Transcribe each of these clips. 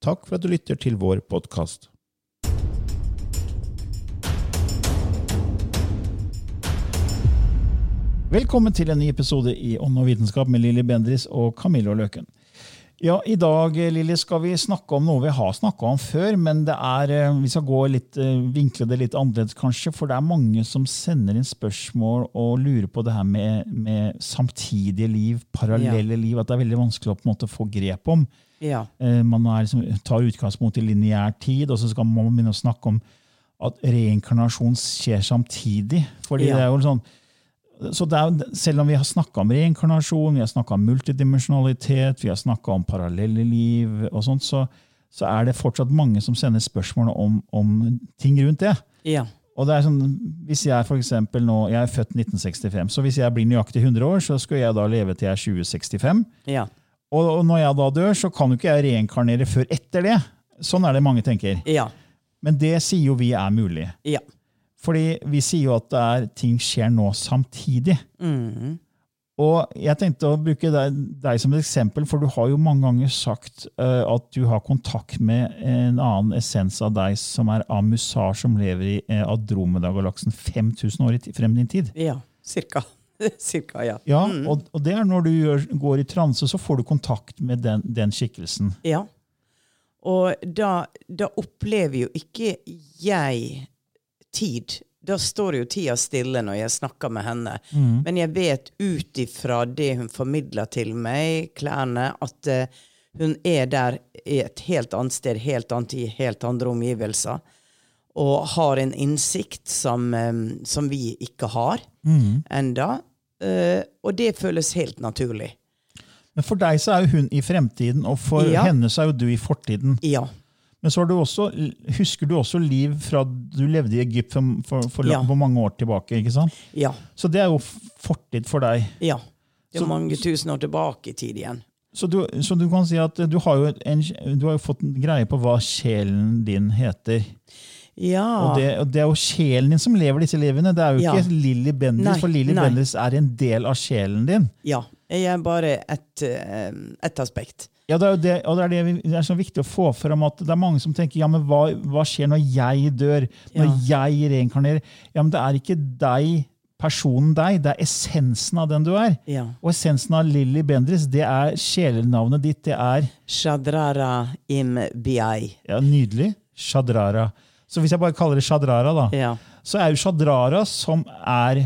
Takk for at du lytter til vår podkast. Velkommen til en ny episode i Ånd og vitenskap med Lilly Bendris og Camillo Løken. Ja, I dag Lili, skal vi snakke om noe vi har snakka om før, men det er, eh, vi skal gå litt, eh, vinkle det litt annerledes, kanskje. For det er mange som sender inn spørsmål og lurer på det her med, med samtidige liv, parallelle ja. liv. At det er veldig vanskelig å på en måte få grep om. Ja. Man man liksom, tar utgangspunkt i lineær tid, og så skal man begynne å snakke om at reinkarnasjon skjer samtidig. Fordi ja. det er jo sånn, så er, selv om vi har snakka om reinkarnasjon, vi har snakka om multidimensjonalitet, vi har snakka om parallelle liv, og sånt, så, så, er det fortsatt mange som sender spørsmål om, om ting rundt det. Ja. Og det er sånn, hvis Jeg for nå, jeg er født 1965, så hvis jeg blir nøyaktig 100 år, så skal jeg da leve til jeg er 2065. Ja. Og, og når jeg da dør, så kan jo ikke jeg reinkarnere før etter det. Sånn er det mange tenker. Ja. Men det sier jo vi er mulig. Ja. Fordi vi sier jo at er, ting skjer nå samtidig. Mm. Og jeg tenkte å bruke deg, deg, som et eksempel, for du har jo mange ganger sagt uh, at du har kontakt med en annen essens av deg som er Amusar, som lever i uh, Adromeda-galaksen 5000 år frem i din tid. Ja, cirka. cirka ja. ja mm. og, og, det er når du gjør, går i transe, så får du kontakt med den, den skikkelsen. Ja. Og da, da opplever jo ikke jeg tid. Da står jo tida stille når jeg snakker med henne. Mm. Men jeg vet ut ifra det hun formidler til meg, klærne, at uh, hun er der i et helt annet sted, helt annet i helt andre omgivelser. Og har en innsikt som, um, som vi ikke har mm. enda. Uh, og det føles helt naturlig. Men for deg så er jo hun i fremtiden, og for ja. henne så er jo du i fortiden. Ja. Men så du også, husker du også liv fra du levde i Egypt for, for, for, ja. for, mange år tilbake? ikke sant? Ja. Så det er jo fortid for deg. Ja. Det er så, mange tusen år tilbake i tid igjen. Så du, så du, kan si at du har, en, du har jo fått en greie på hva sjelen din heter. Ja. Og det, og det, er jo sjelen din som lever disse livene. Det er jo ja. ikke Lilly Bendriss, for Lilly Bendriss er en del av sjelen din. Ja. Jeg er bare ett eh, et aspekt. Ja, det er, det, det er, det, det er så viktig å få fram at det er mange som tenker ja, men hva, hva skjer når jeg dør? Når ja. jeg reinkarnerer? Ja, men det er ikke deg, personen deg, det er essensen av den du er. Ja. Og essensen av Lilly Bendriss, det er sjelenavnet ditt. Det er Shadrara im biai. Ja, Nydelig. Shadrara. Så hvis jeg bare kaller det Shadrara, da, ja. så er jo Shadrara som er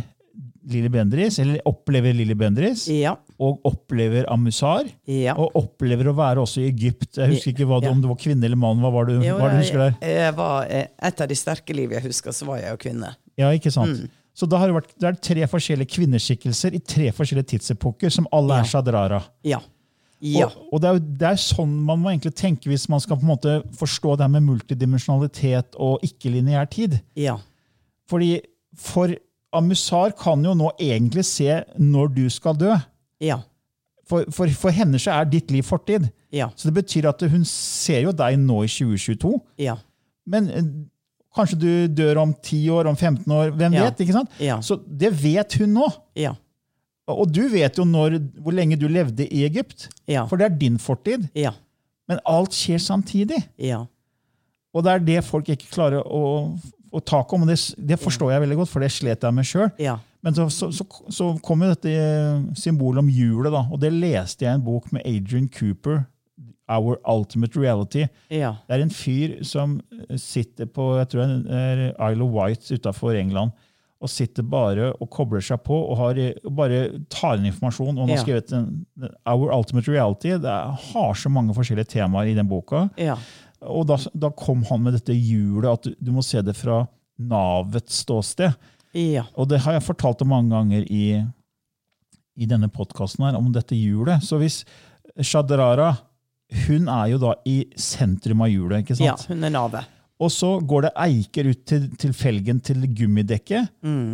Lilly Bendris, eller opplever Lilly Bendris. Ja og opplever Amusar. Ja. Og opplever å være også i Egypt. Jeg husker ikke du, om du var kvinne eller mann. Hva var det, jo, hva du husker der? Jeg var, eh, et av de sterke liv jeg husker, så var jeg jo kvinne. Ja, ikke sant? Mm. Så da har det, vært, det er tre forskjellige kvinneskikkelser i tre forskjellige tidsepoker, som alle er shadrara. Ja. Ja. Og, og det, er jo, det, er sånn man må egentlig tenke hvis man skal på en måte forstå det her med multidimensjonalitet og ikke-lineær tid. Ja. Fordi For Amusar kan jo nå egentlig se når du skal dø. Ja. For, for, for henne så er ditt liv fortid. Ja. Så det betyr at hun ser jo deg nå i 2022. Ja. Men eh, kanskje du dør om 10 år, om 15 år. Hvem Ja. vet? ikke sant? Ja. Så det vet hun nå. Ja. Og du vet jo når, hvor lenge du levde i Egypt. Ja. For det er din fortid. Ja. Men alt skjer samtidig. Ja. Og det er det folk ikke klarer å, å tak om. og det, det forstår jeg veldig godt, for det slet jeg med sjøl. Ja. Men så, så, så, så kom jo dette symbolet om hjulet, da, og det leste jeg i en bok med Adrian Cooper, 'Our Ultimate Reality'. Ja. Det er en fyr som sitter på jeg tror det er Isle of Wight utafor England, og sitter bare og kobler seg på og har, bare tar inn informasjon. Og han har Ja. skrevet en, 'Our Ultimate Reality'. Det har så mange forskjellige temaer i den boka. Ja. Og da, da kom han med dette hjulet, at du, du må se det fra navets ståsted. Ja. Og det har jeg fortalt om mange ganger i, i denne podkasten om dette hjulet. Så hvis Shadrara hun er jo da i sentrum av hjulet. ikke sant? ja. Hun er navet. Og så går det eiker ut til, til felgen til gummidekket.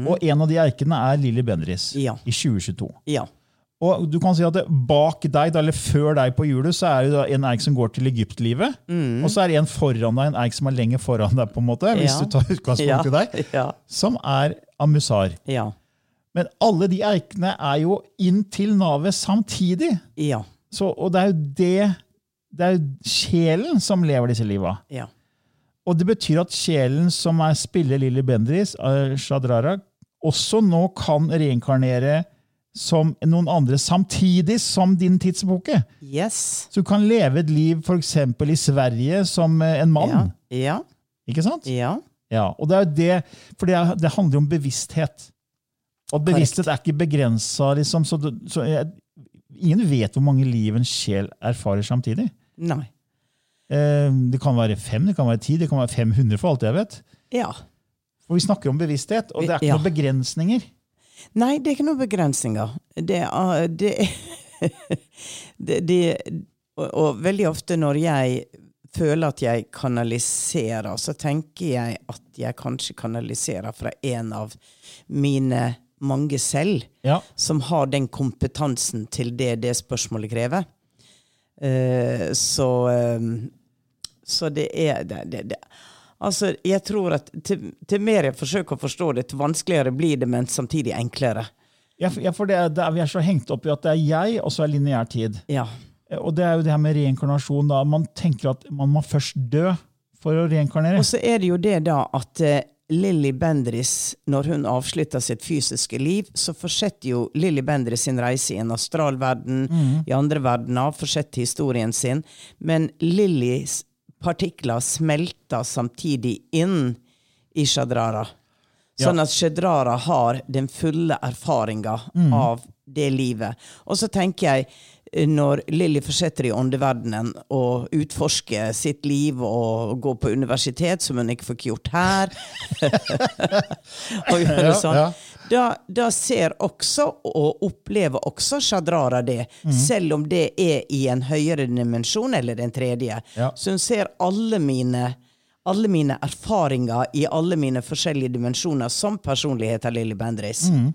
Og en av de eikene er Lilly Bendriss Ja. i 2022. Ja. Og du kan si at det, Bak deg, eller før deg på hjulet, så er det en eik som går til Egyptlivet. Og så er det en foran deg, en eik som er lenger foran deg, på en måte, hvis Ja. du tar utgangspunkt i deg, Ja. som er Amusar. Ja. Men alle de eikene er jo inn til navet samtidig. Ja. Så, og det er jo det Det er jo sjelen som lever disse liva. Ja. Og det betyr at sjelen som er spiller Lilly Bendriss, eh, Shadrara, også nå kan reinkarnere som noen andre samtidig som din tidsepoke. Yes. Så du kan leve et liv f.eks. i Sverige som eh, en mann. Ja. Ja. Ikke sant? Ja. Ja, og det er jo det, for det, det handler jo om bevissthet. Og bevissthet er ikke begrensa, liksom. Så, det- så jeg, ingen vet hvor mange liv en sjel erfarer samtidig. Nei. Eh, Det kan være fem, det kan være ti, det kan være 500 for alt jeg vet. Ja. For vi snakker om bevissthet, og det er ikke Ja. noen begrensninger. Nei, det er ikke noen begrensninger. Det er, det, det, det og, og veldig ofte når jeg føler at jeg kanaliserer, så tenker jeg at jeg kanskje kanaliserer fra en av mine mange selv, Ja. som har den kompetansen til det det spørsmålet krever. Uh, så eh, Så det er det, det, det. Altså, jeg tror at til, til mer jeg forsøker å forstå det, til vanskeligere blir det, men samtidig enklere. Ja, for, ja, for det, det vi er så hengt opp i at det er jeg, og så er lineær tid. Ja. Eh, Og det er jo det her med reinkarnasjon. da. Man tenker at man må først dø for å reinkarnere. Og så er det jo det da at uh, Lilly Bendris, når hun avslutter sitt fysiske liv, så fortsetter jo Lilly Bendris sin reise i en astralverden, i andre verdener, fortsetter historien sin. Men Lillys partikler smelter samtidig inn i Shadrara. Sånn at Shadrara har den fulle erfaringa av det livet. Og så tenker jeg, eh, når Lilly fortsetter i åndeverdenen og utforsker sitt liv og går på universitet, som hun ikke fikk gjort her og gjøre Ja, sånn, ja. Da, da ser også og opplever også Shadrara det, Mm. selv om det er i en høyere dimensjon eller den tredje. Ja. Så hun ser alle mine alle mine erfaringer i alle mine forskjellige dimensjoner som personlighet av Lilly Bendriss. Mm.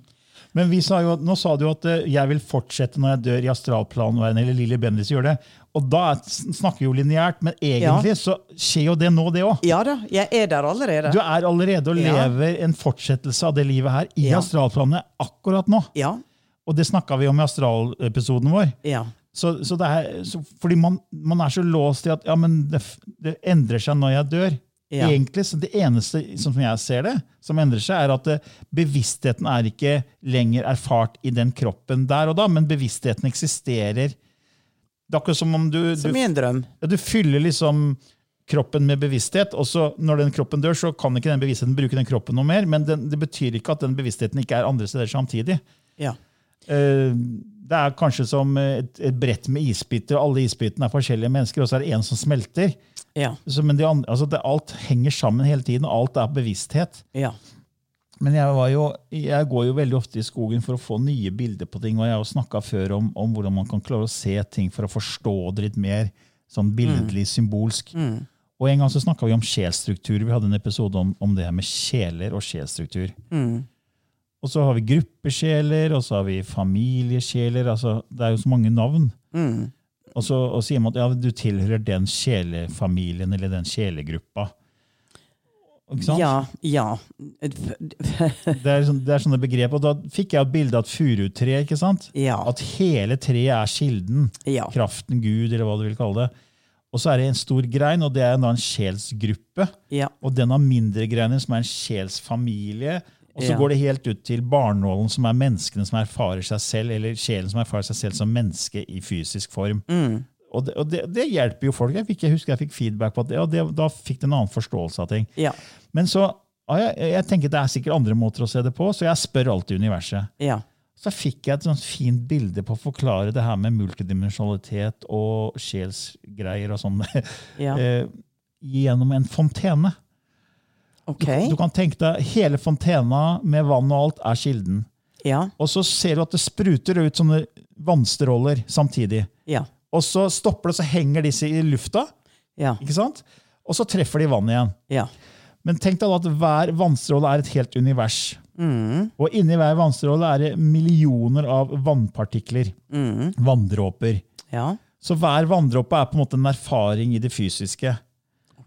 Men vi sa jo, at- nå sa du at eh, jeg vil fortsette når jeg dør i astralplanverden, eller Lilly Bendriss gjør det. Og da er- snakker vi jo lineært, men egentlig så skjer jo det nå, det òg. Ja da, jeg er der allerede. Du er allerede og Ja. lever en fortsettelse av det livet her i Ja. astralplanet akkurat nå. Ja, Og det snakka vi om i astralepisoden vår. ja, Så, så det er, så, fordi man, man er så låst i at ja, men det, det endrer seg når jeg dør. Ja. Egentlig, så Det eneste sånn som jeg ser det, som endrer seg, er at eh, bevisstheten er ikke lenger erfart i den kroppen der og da, men bevisstheten eksisterer. Det er akkurat som om du, du, som ja, du fyller liksom kroppen med bevissthet, og så når den kroppen dør, så kan ikke den bevisstheten bruke den kroppen noe mer, men den, det betyr ikke at den bevisstheten ikke er andre steder samtidig. Ja. Eh, Det er kanskje som et, et brett med isbiter, og alle isbitene er forskjellige mennesker, og så er det en som smelter. Ja. Så, men de andre, altså det, alt henger sammen hele tiden, og alt er bevissthet. Ja. Men jeg, var jo, jeg går jo veldig ofte i skogen for å få nye bilder på ting, og jeg har snakka før om, om hvordan man kan klare å se ting for å forstå det litt mer sånn billedlig, symbolsk. Og en gang så snakka vi om sjelstruktur. Vi hadde en episode om, om det her med sjeler og sjelsstruktur. Og så har vi gruppesjeler, og så har vi familiesjeler. altså Det er jo så mange navn. Mm. Og så og sier man at ja, du tilhører den sjelefamilien eller den sjelegruppa. Ikke sant? Ja, ja. Det, er sånne, det er sånne begrep. Og da fikk jeg et bilde av et furutre. ikke sant? Ja. At hele treet er kilden. Ja. Kraften, Gud, eller hva du vil kalle det. Og så er det en stor grein, og det er en sjelsgruppe. Ja. Og den har mindre greiner, som er en sjelsfamilie. Og så Ja. går det helt ut til barnålen, som er menneskene som erfarer seg selv, eller sjelen som erfarer seg selv som menneske i fysisk form. Mm. Og, det, og det, det hjelper jo folk. Jeg, fikk, jeg husker jeg fikk feedback på det, og det, da fikk det en annen forståelse av ting. Ja. Men så, jeg, jeg tenker det er sikkert andre måter å se det på, så jeg spør alltid universet. Ja. Så fikk jeg et sånt fint bilde på å forklare det her med multidimensjonalitet og sjelsgreier og sånn Ja. eh, gjennom en fontene. OK. Du kan tenke deg hele fontena med vann og alt er kilden. Ja. Og så ser du at det spruter ut sånne vannstråler samtidig. Ja. Og så stopper det, så henger disse i lufta, Ja. ikke sant? og så treffer de vannet igjen. Ja. Men tenk deg da at hver vannstråle er et helt univers. Mm. Og inni hver vannstråle er det millioner av vannpartikler. Mm. Vanndråper. Ja. Så hver vanndråpe er på en måte en erfaring i det fysiske.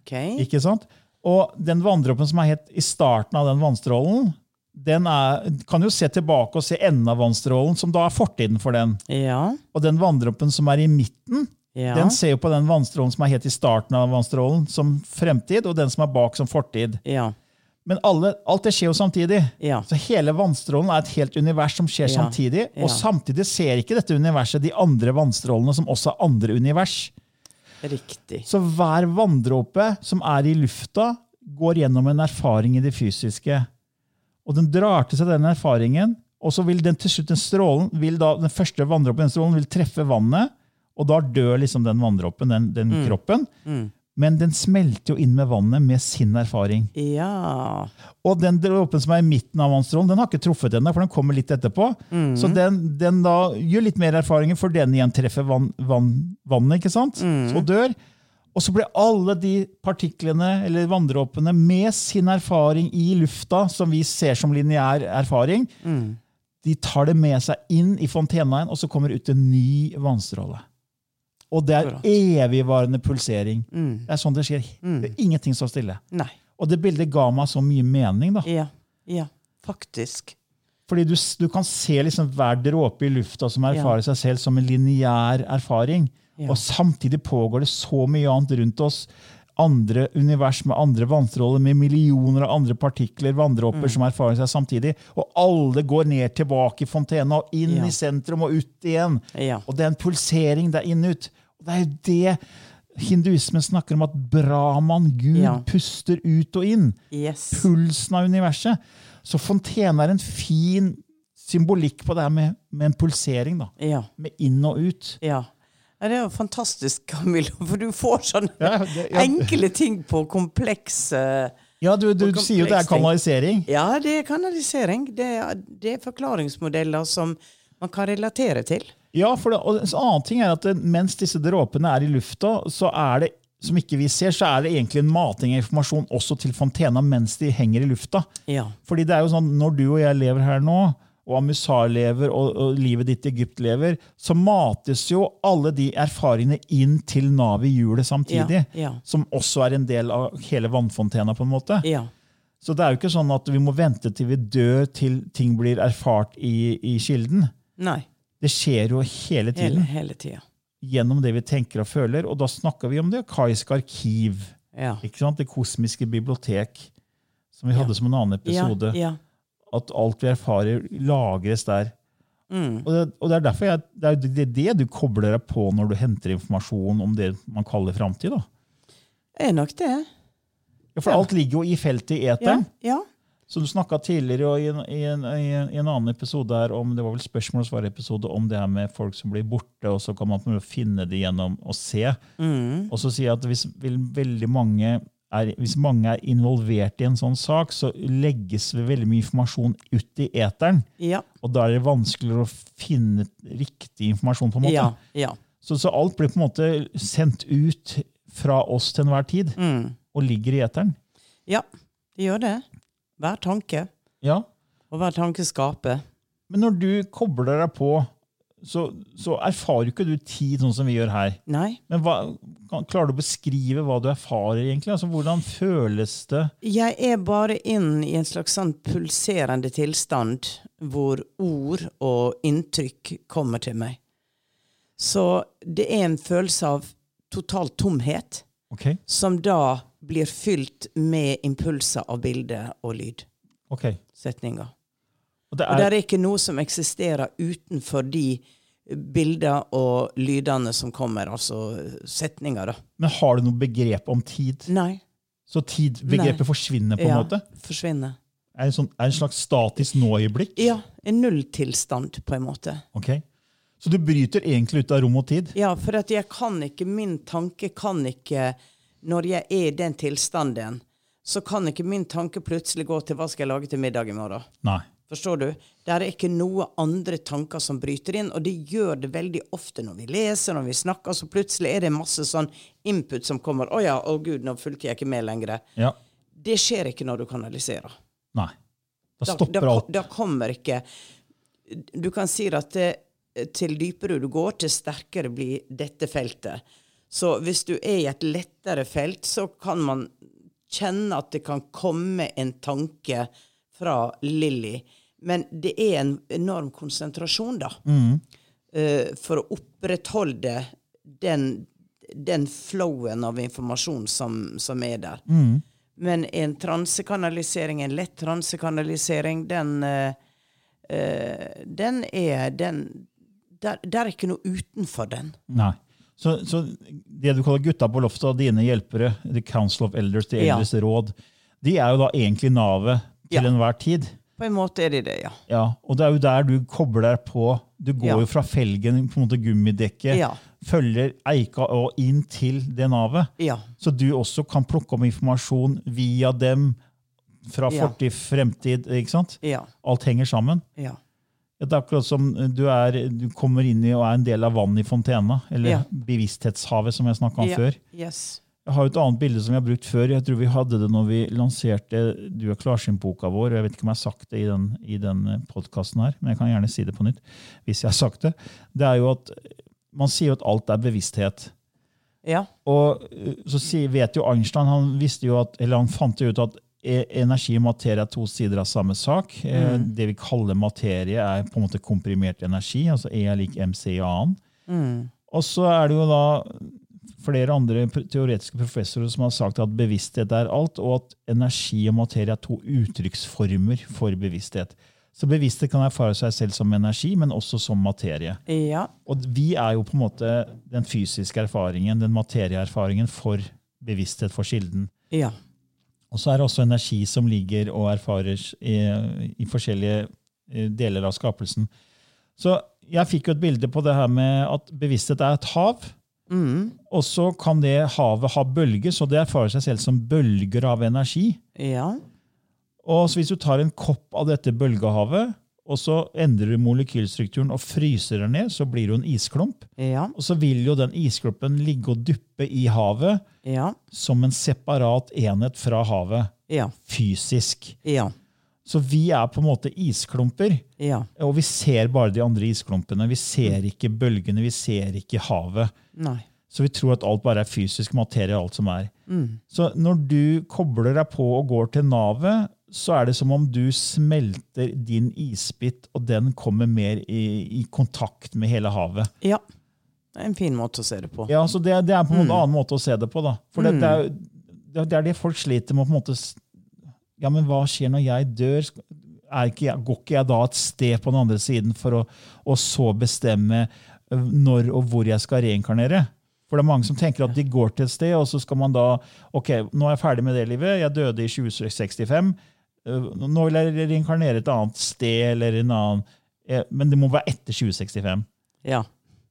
Okay. ikke sant? Og den vanndråpen som er helt i starten av den vannstrålen, den er, kan jo se tilbake og se enden av vannstrålen, som da er fortiden for den. Ja. Og den vanndråpen som er i midten, Ja. den ser jo på den vannstrålen som er helt i starten av vannstrålen, som fremtid, og den som er bak, som fortid. Ja. Men alle, alt det skjer jo samtidig. Ja. Så hele vannstrålen er et helt univers som skjer Ja. samtidig. Ja. Og samtidig ser ikke dette universet de andre vannstrålene som også er andre univers. Riktig. Så hver vanndråpe som er i lufta, går gjennom en erfaring i det fysiske. Og den drar til seg den erfaringen, og så vil den til slutt den strålen, da, den første vanndråpen den strålen vil treffe vannet, og da dør liksom den vanndråpen, den, den kroppen. Men den smelter jo inn med vannet med sin erfaring. Ja. Og den dråpen som er i midten av vannstrålen, den har ikke truffet ennå, for den kommer litt etterpå. Så den, den da gjør litt mer erfaringer, for den igjen treffer vann, vann, vannet, ikke sant? Og dør. Og så blir alle de partiklene, eller vanndråpene, med sin erfaring i lufta, som vi ser som lineær erfaring, de tar det med seg inn i fontenaen, og så kommer det ut en ny vannstråle. Og det er evigvarende pulsering. Det er sånn det skjer. Det er ingenting står stille. Nei. Og det bildet ga meg så mye mening. da. Ja. Ja. Faktisk. Fordi du, du kan se liksom hver dråpe i lufta som erfarer seg selv som en lineær erfaring. Ja. Og samtidig pågår det så mye annet rundt oss. Andre univers med andre vannstråler, med millioner av andre partikler, vanndråper, Mm. som erfarer seg samtidig. Og alle går ned tilbake i fontena og inn Ja. i sentrum og ut igjen. Ja. Og det er en pulsering der inn ut. Og det er jo det hinduismen snakker om, at Brahman, Gud, Ja. puster ut og inn Yes. pulsen av universet. Så fontena er en fin symbolikk på det her med, med en pulsering. da. Med inn og ut. Ja. Ja. Det er jo fantastisk, Camilla, for du får sånne Ja, det- ja. enkle ting på komplekse Ja, Du, du kompleks sier jo det er kanalisering. ting. Ja, det er kanalisering. Det er, det er forklaringsmodeller som man kan relatere til. Ja, for det, og En annen ting er at mens disse dråpene er i lufta, så er det som ikke vi ser, så er det egentlig en mating av informasjon også til fontena mens de henger i lufta. Ja. Fordi det er jo sånn, Når du og jeg lever her nå, og Amusar lever, og, og livet ditt i Egypt lever, så mates jo alle de erfaringene inn til navet i hjulet samtidig. Ja, ja. Som også er en del av hele vannfontena. på en måte. Ja. Så det er jo ikke sånn at vi må vente til vi dør til ting blir erfart i, i kilden. Nei. Det skjer jo hele Hele, tiden hele tiden. gjennom det vi tenker og føler. Og da snakker vi om det akaiske arkiv. Ja. ikke sant? Det kosmiske bibliotek, som vi hadde som en annen episode. Ja, ja. At alt vi erfarer, lagres der. Mm. Og, det, og det er derfor jeg, det er det, det du kobler deg på når du henter informasjon om det man kaller framtid. Det Er nok det. Ja, for alt ligger jo i feltet i Ja. eteren. ja. Så du snakka tidligere i, en, i, en, i, en, annen episode her om det var vel spørsmål og svar-episode om det her med folk som blir borte, og så kan man finne det gjennom å se. Mm. Og så sier jeg at hvis veldig mange er, hvis mange er involvert i en sånn sak, så legges det veldig mye informasjon ut i eteren. Ja. Og da er det vanskeligere å finne riktig informasjon. på en måte. Ja. ja. Så, så alt blir på en måte sendt ut fra oss til enhver tid, Mm. og ligger i eteren. Ja, det gjør det. Hver tanke. Ja. Og hver tanke skaper. Men når du kobler deg på, så, så erfarer ikke du tid sånn som vi gjør her. Nei. Men hva, kan- klarer du å beskrive hva du erfarer, egentlig? Altså, Hvordan føles det? Jeg er bare inn i en slags sånn pulserende tilstand hvor ord og inntrykk kommer til meg. Så det er en følelse av total tomhet, okay. som da blir fylt med impulser av bilde og lyd. Okay. Setninger. Og det Og det er, er ikke noe som eksisterer utenfor de bilder og lydene som kommer, altså setninger, da. men har du noe begrep om tid? Nei. Så tidbegrepet Nei. forsvinner på en ja, måte? Forsvinner. Er det sånn, er en slags statisk nå-øyeblikk? Ja. En nulltilstand, på en måte. Ok. Så du bryter egentlig ut av rom og tid? Ja, for jeg kan ikke, min tanke kan ikke Når jeg er i den tilstanden, så kan ikke min tanke plutselig gå til hva skal jeg lage til middag i morgen. Nei. Forstår du? Det er ikke noe andre tanker som bryter inn, og det gjør det veldig ofte når vi leser, når vi snakker, så plutselig er det masse sånn input som kommer. 'Å ja, å gud, nå fulgte jeg ikke med lenger'. Ja. Det skjer ikke når du kanaliserer. Nei. Da Da, stopper da, alt. da kommer ikke Du kan si at det, til dypere du går, til sterkere blir dette feltet. Så hvis du er i et lettere felt, så kan man kjenne at det kan komme en tanke fra Lilly. Men det er en enorm konsentrasjon, da. eh, for å opprettholde den, den flowen av informasjon som, som er der. Men en transekanalisering, en lett transekanalisering, den, uh, uh, den er den der, der er ikke noe utenfor den. Nei. Så, så det du kaller gutta på loftet dine hjelpere, The Council of Elders, de Ja. råd, de er jo da egentlig navet til Ja. enhver tid. På en måte er det det, ja. Ja, og det er jo der du kobler på. Du går Ja. jo fra felgen, på en måte gummidekket, Ja. følger eika og inn til det navet. Ja. Så du også kan plukke om informasjon via dem fra fortid, fremtid. ikke sant? Ja. Alt henger sammen. Ja. Det er akkurat som du, er, du kommer inn i og er en del av vannet i fontena, eller bevissthetshavet, som jeg snakka om før. Yes. Jeg har jo et annet bilde som jeg har brukt før. Jeg tror vi hadde det når vi lanserte Du er klarsynt-boka vår. Jeg vet ikke om jeg har sagt det i den, i den podkasten her, men jeg kan gjerne si det på nytt. hvis jeg har sagt det. Det er jo at Man sier jo at alt er bevissthet. Ja. Og uh, så vet jo Einstein han visste jo at, eller han fant jo ut at e- energi og materie er to sider av samme sak. Mm. Det vi kaller materie, er på en måte komprimert energi. altså E er lik MC i annen. Og så er det jo da flere andre teoretiske professorer som har sagt at bevissthet er alt, og at energi og materie er to uttrykksformer for bevissthet. Så bevissthet kan erfare seg selv som energi, men også som materie. Ja. Og vi er jo på en måte den fysiske erfaringen, den materieerfaringen for bevissthet for kilden. Ja. Og så er det også energi som ligger og erfares i, i forskjellige eh, deler av skapelsen. Så jeg fikk jo et bilde på det her med at bevissthet er et hav. Og så kan det havet ha bølger, så det erfarer seg selv som bølger av energi. Ja. Og så hvis du tar en kopp av dette bølgehavet, og så endrer du molekylstrukturen og fryser den ned, så blir det en isklump. Ja. Og så vil jo den isklumpen ligge og duppe i havet Ja. som en separat enhet fra havet, Ja. fysisk. Ja. Så vi er på en måte isklumper, Ja. og vi ser bare de andre isklumpene. Vi ser ikke bølgene, vi ser ikke havet. Nei. Så vi tror at alt bare er fysisk materie, alt som er. Så når du kobler deg på og går til navet, så er det som om du smelter din isbit, og den kommer mer i, i kontakt med hele havet. Ja. Det er en fin måte å se det på. Ja, så det, det er på en en annen måte å se det på. da. For det, det, er, det, er det folk sliter med. å på en måte Ja, men hva skjer når jeg dør? Er ikke jeg, går ikke jeg da et sted på den andre siden for å å så bestemme når og hvor jeg skal reinkarnere? For det er mange som tenker at de går til et sted, og så skal man da Ok, nå er jeg ferdig med det livet. Jeg døde i 2065. Nå vil jeg reinkarnere et annet sted eller en annen eh, Men det må være etter 2065. Ja.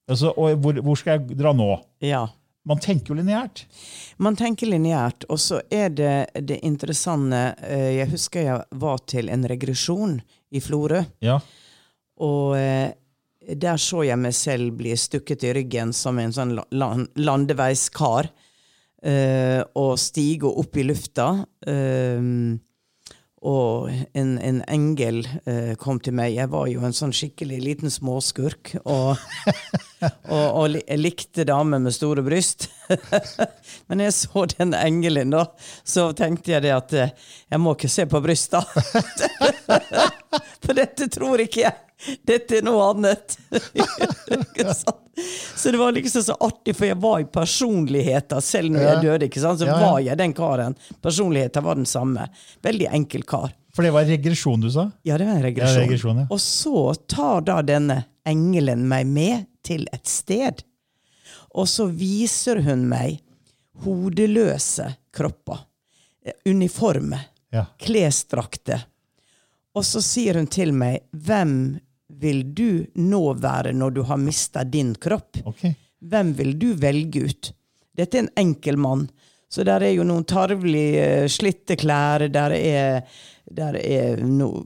Altså, og hvor, hvor skal jeg dra nå? Ja. Man tenker jo lineært. Man tenker lineært, og så er det det interessante eh, Jeg husker jeg var til en regresjon i Florø, Ja. og eh, der så jeg meg selv bli stukket i ryggen som en sånn landeveiskar, eh, og stige opp i lufta. eh, og en, en engel eh, kom til meg. Jeg var jo en sånn skikkelig liten småskurk. Og, og, og li, jeg likte damer med store bryst. Men jeg så den engelen, da, så tenkte jeg det at eh, jeg må ikke se på brysta. For dette tror ikke jeg. Dette er noe annet. så det var liksom så artig, for jeg var i personligheten selv når jeg døde. ikke sant? Så var jeg den karen. Personligheten var den samme. Veldig enkel kar. For det var regresjon du sa? Ja, det var en regresjon. Ja, regresjon, ja. Og så tar da denne engelen meg med til et sted. Og så viser hun meg hodeløse kropper. Uniformer. Uniforme. Ja. Klesdrakter. Og så sier hun til meg, hvem vil du nå være når du har mista din kropp? Okay. Hvem vil du velge ut? Dette er en enkel mann. Så der er jo noen tarvelig eh, slitte klær, der er, der er noe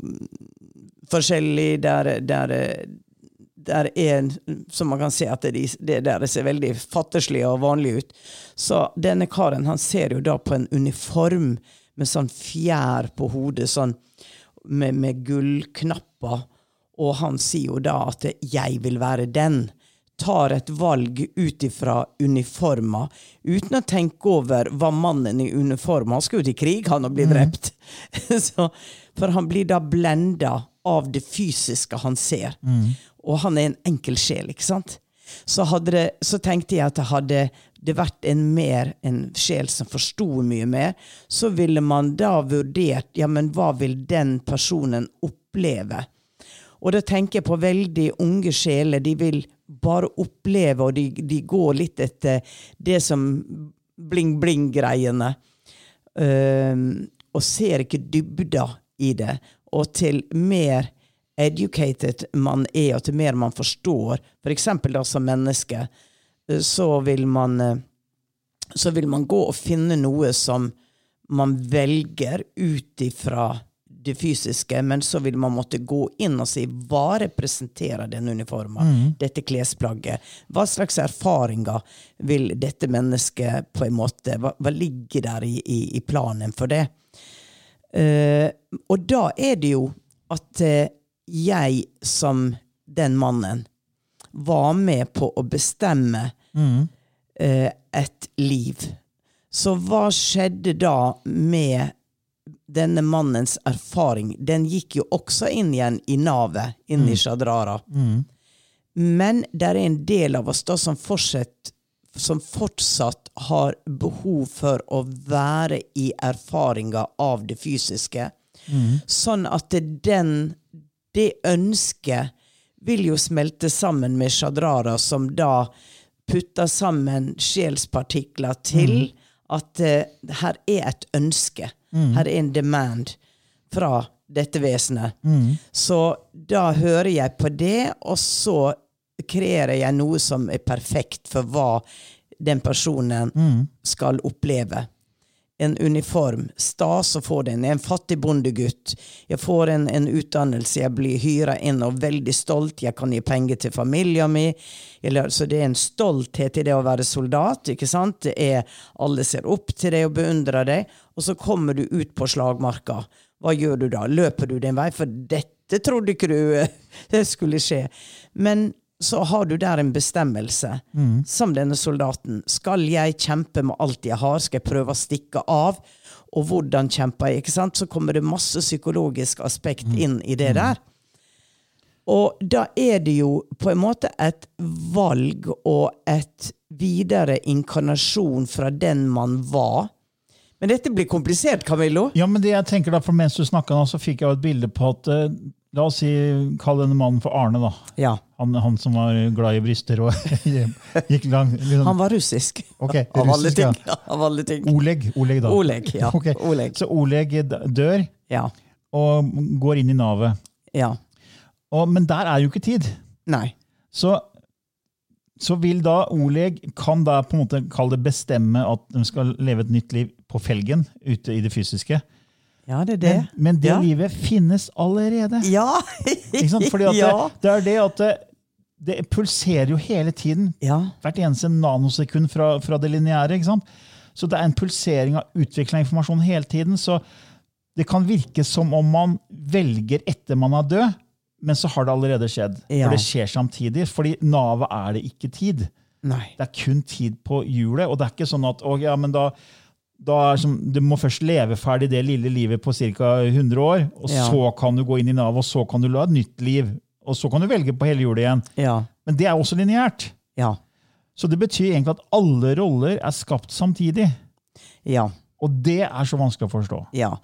forskjellig, der, der, der er, som man kan se at det, det der ser veldig fattigslig og vanlige ut. Så denne karen han ser jo da på en uniform med sånn fjær på hodet, sånn med, med gullknapper. Og han sier jo da at 'jeg vil være den'. Tar et valg ut ifra uniformer, uten å tenke over hva mannen i uniforma Han skal jo til krig, han, og bli drept. Så, for han blir da blenda av det fysiske han ser. Og han er en enkel sjel, ikke sant? Så, det, så tenkte jeg at det hadde det vært en mer en sjel som forsto mye mer, så ville man da vurdert ja, men hva vil den personen oppleve? Og da tenker jeg på veldig unge sjeler. De vil bare oppleve, og de, de går litt etter det som bling-bling-greiene. Um, og ser ikke dybda i det. Og til mer educated man er, og til mer man forstår, f.eks. For da som menneske, eh, så vil man eh, så vil man gå og finne noe som man velger ut ifra det fysiske, men så vil man måtte gå inn og si hva representerer den uniformen, dette klesplagget? Hva slags erfaringer vil dette mennesket på en måte Hva, hva ligger der i, i, i planen for det? Uh, og da er det jo at uh, jeg som den mannen var med på å bestemme eh, et liv. Så hva skjedde da med denne mannens erfaring? Den gikk jo også inn igjen i navet, inn i Shadrara. Men det er en del av oss da som fortsatt, som fortsatt har behov for å være i erfaringa av det fysiske. Sånn at den, det ønsket vil jo smelte sammen med Shadrara, som da putter sammen sjelspartikler til at uh, her er et ønske. Her er en demand fra dette vesenet. Så da hører jeg på det, og så kreerer jeg noe som er perfekt for hva den personen skal oppleve. En uniform. Stas å få den. Jeg er en fattig bondegutt. Jeg får en, en utdannelse, jeg blir hyra inn og veldig stolt. Jeg kan gi penger til familien min. Eller, så det er en stolthet i det å være soldat. ikke sant? Det er Alle ser opp til deg og beundrer deg. Og så kommer du ut på slagmarka. Hva gjør du da? Løper du din vei? For dette trodde ikke du det skulle skje. Men så har du der en bestemmelse, som denne soldaten. Skal jeg kjempe med alt jeg har? Skal jeg prøve å stikke av? Og hvordan kjemper jeg? ikke sant? Så kommer det masse psykologisk aspekt inn i det der. Og da er det jo på en måte et valg og et videre inkarnasjon fra den man var. Men dette blir komplisert, Camillo. Ja, men det jeg tenker da, for Mens du snakka, nå, så fikk jeg jo et bilde på at eh, La oss si, Kall denne mannen for Arne. da. Ja. Han, han som var glad i bryster og gikk lang liksom. Han var russisk. Ok, Av alle russisk, ja. Av alle ting. Oleg, Oleg, da. Oleg, ja. Ok, Oleg. Så Oleg dør Ja. og går inn i navet. Ja. Og, men der er jo ikke tid. Nei. Så, så vil da Oleg kan da på en måte kalle det bestemme at de skal leve et nytt liv på felgen ute i det fysiske. Ja, det er det. Men, men det Ja. livet finnes allerede. Ja! Ikke sant? Fordi ja. det, det er det at det, det pulserer jo hele tiden. ja. Hvert eneste nanosekund fra, fra det lineære. Så det er en pulsering av utvikling av informasjon hele tiden. Så det kan virke som om man velger etter man er død, men så har det allerede skjedd. Ja. For det skjer samtidig. Fordi navet er det ikke tid. Nei. Det er kun tid på hjulet. Og det er ikke sånn at å, ja, men da, som, du må først leve ferdig det lille livet på ca. 100 år, og Ja. så kan du gå inn i Nav, og så kan du la et nytt liv. Og så kan du velge på hele hjulet igjen. Ja. Men det er også lineært. Ja. Så det betyr egentlig at alle roller er skapt samtidig. Ja. Og det er så vanskelig å forstå. Ja.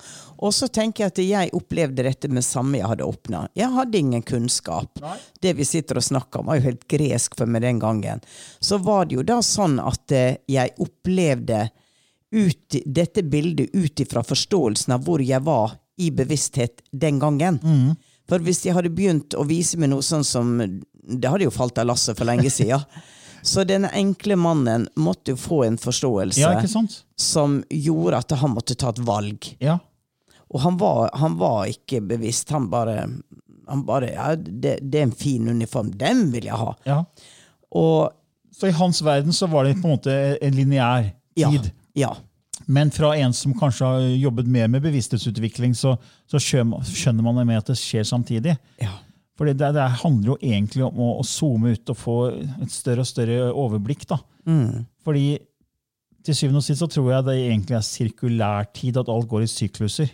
Og så tenker jeg at jeg opplevde dette med samme jeg hadde åpna. Jeg hadde ingen kunnskap. Nei. Det vi sitter og snakker om, var jo helt gresk for meg den gangen. Så var det jo da sånn at eh, jeg opplevde ut, dette bildet ut ifra forståelsen av hvor jeg var i bevissthet den gangen. For hvis de hadde begynt å vise meg noe sånn som Det hadde jo falt av lasset for lenge siden. Så denne enkle mannen måtte jo få en forståelse Ja, som gjorde at han måtte ta et valg. Ja. Og han var, han var ikke bevisst. Han bare, han bare ja, det, det er en fin uniform. Den vil jeg ha. ja. Og Så i hans verden så var det på en måte en lineær ja. tid. Ja. Men fra en som kanskje har jobbet mer med bevissthetsutvikling, så, så skjønner man det med at det skjer samtidig. ja. For det, det handler jo egentlig om å, å zoome ut og få et større og større overblikk. da. Mm. Fordi til syvende og sist så tror jeg det egentlig er sirkulær tid, at alt går i sykluser.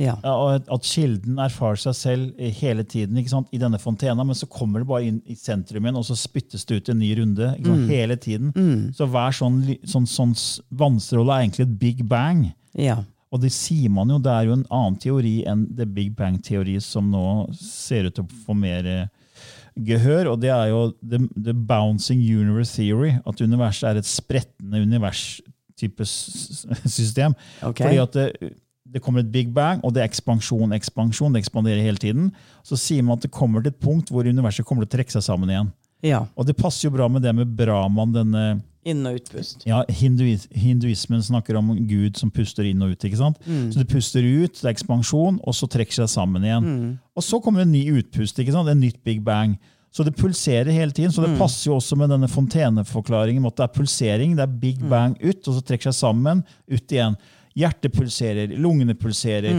Ja. At- at kilden erfarer seg selv hele tiden ikke sant, i denne fontena, men så kommer det bare inn i sentrum igjen, og så spyttes det ut en ny runde sant, hele tiden. Så hver sånn, sånn, sånn vannstråle er egentlig et big bang. Ja. Og det sier man jo, det er jo en annen teori enn the big bang-teori som nå ser ut til å få mer eh, gehør, og det er jo the, the bouncing universe theory, at universet er et sprettende univers-type system. Okay. Fordi at det, det kommer et big bang, og det er ekspansjon, ekspansjon, det ekspanderer hele tiden. Så sier man at det kommer til et punkt hvor universet kommer til å trekke seg sammen igjen. ja. Og det passer jo bra med det med Brahman, denne Inn- og utpust. ja, hinduis, Hinduismen snakker om Gud som puster inn og ut. ikke sant? Så det puster ut, det er ekspansjon, og så trekker seg sammen igjen. Og så kommer en ny utpust, ikke sant? en nytt big bang. Så det pulserer hele tiden. Så det passer jo også med denne fonteneforklaringen. at Det er pulsering, det er big bang ut, og så trekker seg sammen, ut igjen. Hjertet pulserer, lungene pulserer,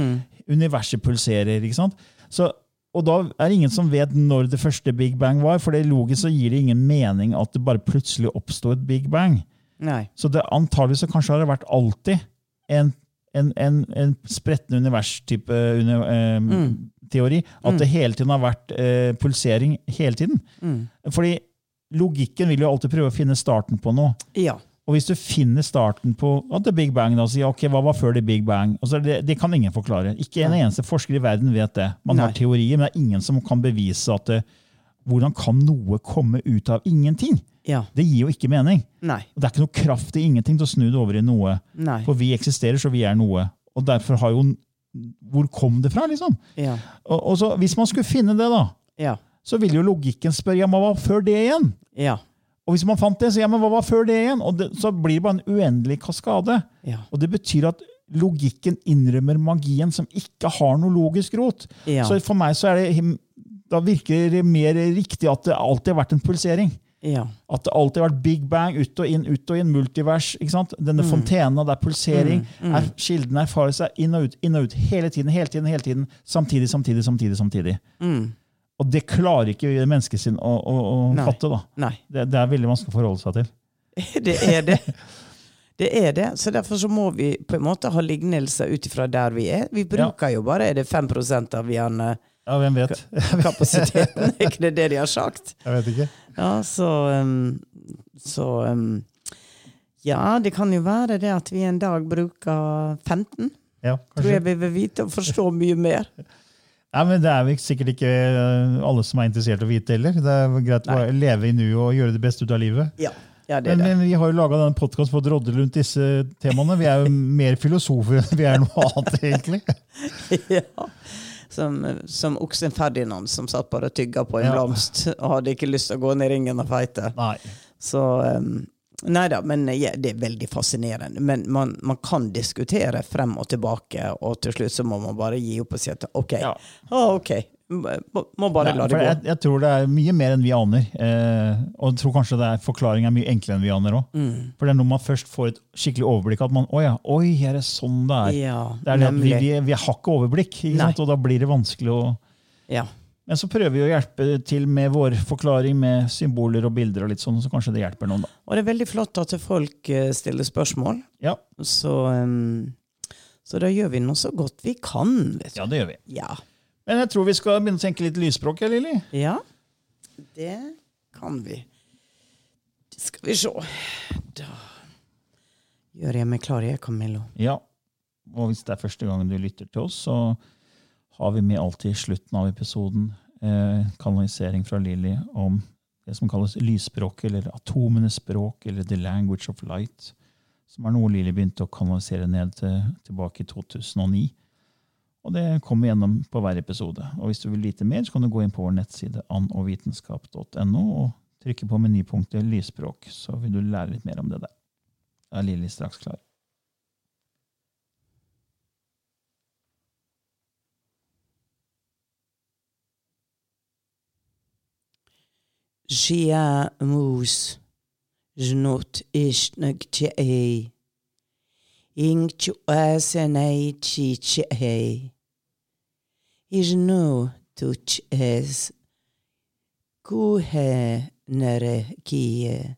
universet pulserer. ikke sant? Så, og da er det ingen som vet når det første big bang var, for det logisk så gir det ingen mening at det bare plutselig oppstår et big bang. Nei. Så det antagelig så kanskje har det vært alltid en, en, en, en spretten univers-type uni, eh, teori. At det hele tiden har vært eh, pulsering hele tiden. Fordi logikken vil jo alltid prøve å finne starten på noe. Ja. Og hvis du finner starten på er Big Bang, da, og sier ok, hva var før The Big Bang? Det, det kan ingen forklare. Ikke en eneste forsker i verden vet det. Man har teorier, men det er ingen som kan bevise at det, hvordan kan noe komme ut av ingenting? Ja. Det gir jo ikke mening. Nei. Og Det er ikke noe kraft i ingenting til å snu det over i noe. Nei. For vi eksisterer, så vi er noe. Og derfor har jo Hvor kom det fra, liksom? Ja. Og, og så, Hvis man skulle finne det, da, Ja. så ville jo logikken spørre ja, hva var før det igjen? Ja. Og hvis man fant det, så ja, men hva var før det igjen? Og det, så blir det bare en uendelig kaskade. Ja. Og det betyr at logikken innrømmer magien som ikke har noe logisk rot. Ja. Så for meg så er det da virker det mer riktig at det alltid har vært en pulsering. Ja. At det alltid har vært big bang, ut og inn, ut og inn, multivers. ikke sant? Denne fontena, det er pulsering. Er, kilden erfarer seg inn og ut, inn og ut, hele tiden, hele tiden, hele tiden. Samtidig, samtidig, samtidig. samtidig. Og det klarer ikke menneskesinn å, å, å Nei. fatte. da. Det, det er veldig vanskelig å forholde seg til. Det er det. Det er det. Så derfor så må vi på en måte ha lignelser ut ifra der vi er. Vi bruker jo bare er det 5% av Ja, hvem vet? kapasiteten. er ikke det det de har sagt? Jeg vet ikke. Ja, så um, Så um, Ja, det kan jo være det at vi en dag bruker 15. Ja, Tror jeg vi vil vite og forstå mye mer. Nei, men Det er vel sikkert ikke eh, alle som er interessert i å vite heller. Det er greit Nei. å leve i nuet og gjøre det beste ut av livet. Ja, ja det er Men, det. men vi har jo laga denne podkasten for å drodle rundt disse temaene. Vi er jo mer filosofer enn vi er noe annet, egentlig. ja. Som, som oksen Ferdinand som satt bare og tygga på en Ja. blomst og hadde ikke lyst til å gå ned i ringen og feite. Nei. Så um, Nei da, men ja, det er veldig fascinerende. Men man, man kan diskutere frem og tilbake, og til slutt så må man bare gi opp og si at OK, Ja. ah, ok, må, bare la det gå. jeg, jeg tror det er mye mer enn vi aner. Eh, og jeg tror kanskje det er forklaringen er mye enklere enn vi aner òg. Mm. For det er når man først får et skikkelig overblikk at man Å ja, oi, er det sånn det er? Ja, det er det vi, vi, vi har ikke overblikk, ikke og da blir det vanskelig å Ja. Men så prøver vi å hjelpe til med vår forklaring med symboler og bilder, og litt sånn, så kanskje det hjelper noen. da. Og det er veldig flott at folk eh, stiller spørsmål. Ja, Så, så da gjør vi nå så godt vi kan. Vet du. ja det gjør vi. Ja. Men jeg tror vi skal begynne å tenke litt lysspråk, ja, Lilly? ja, det kan vi. Det Skal vi se. Da gjør jeg meg klar, jeg, Camillo. Ja. Og hvis det er første gangen du lytter til oss, så har vi med alltid i slutten av episoden eh, kanalisering fra Lilly om det som kalles lysspråk, eller atomenes språk, eller the language of light, som er noe Lilly begynte å kanalisere ned til, tilbake i 2009. Og det kommer gjennom på hver episode. Og hvis du vil vite mer, så kan du gå inn på vår nettside annovitenskap.no og trykke på menypunktet lysspråk, så vil du lære litt mer om det der. Da er Lilly straks klar. Gia moes jnot ishnag chee. Ing chu asenei chi chee. tu tuch es. Kuhe nere kie.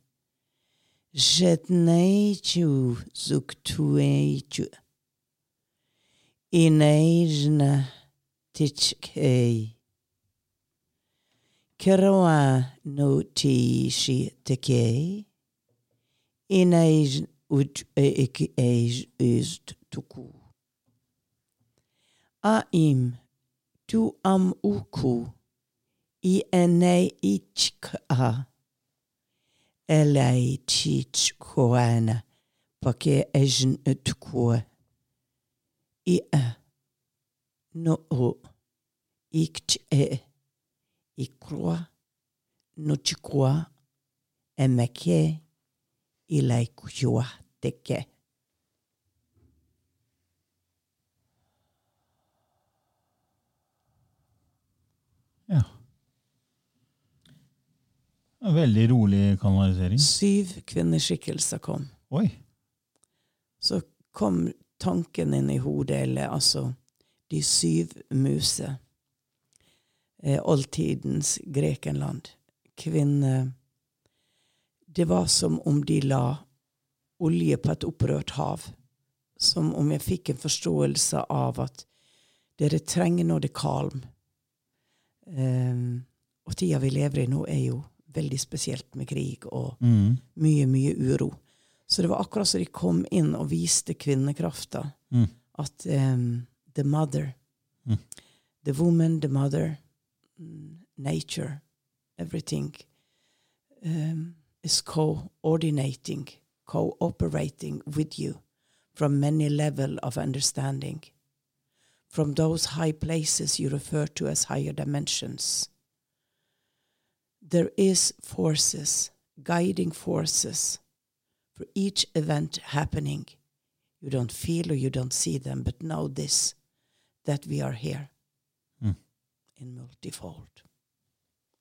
Žetnej chu zuktuej chu. Inejna tičkej. Keroa no ti shi teke. Inaj ut ek eis ist tuku. Aim tu am uku. I ene ichka. elei chich koana. Pake ejn utkua. I a. No o. Ikt e. Ikroa. Nochikwa. Emeke. Ilai kujua teke. Ja. En veldig rolig kanalisering. Syv kvinneskikkelser kom. Oi. Så kom tanken inn i hodet, eller altså de syv muser. Eh, oldtidens Grekenland. Kvinner Det var som om de la olje på et opprørt hav. Som om jeg fikk en forståelse av at dere trenger nå det kalm. Um, og tida vi lever i nå, er jo veldig spesielt med krig og Mm. mye, mye uro. Så det var akkurat som de kom inn og viste kvinnekrafta. Mm. At um, the mother, Mm. the woman, the mother, nature, everything um, is coordinating, cooperating with you from many level of understanding. From those high places you refer to as higher dimensions there is forces, guiding forces for each event happening. You don't feel or you don't see them, but know this, that we are here. In multifold.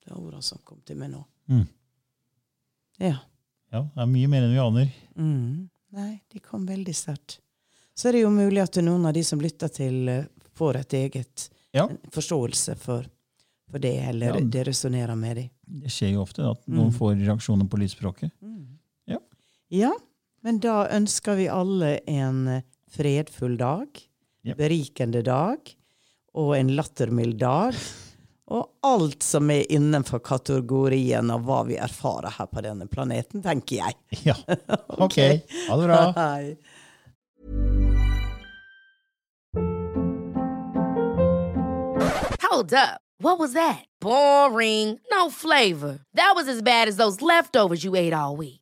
Det er ordene som kom til meg nå. Mm. Ja. Ja, det er mye mer enn vi aner. Mm. Nei, de kom veldig sterkt. Så er det jo mulig at noen av de som lytter til, eh, får et eget Ja. forståelse for, for det, eller Ja. det resonnerer med dem. Det skjer jo ofte at noen Mm. får reaksjoner på lysspråket. Ja. Ja, men da ønsker vi alle en eh, fredfull dag, Ja. berikende dag og en lattermild dag. Og alt som er innenfor kategorien av hva vi erfarer her på denne planeten, tenker jeg. Ja. Ok. Ha det bra. Hei. Hold up. What was that? Boring. No flavor. That was as bad as those leftovers you ate all week.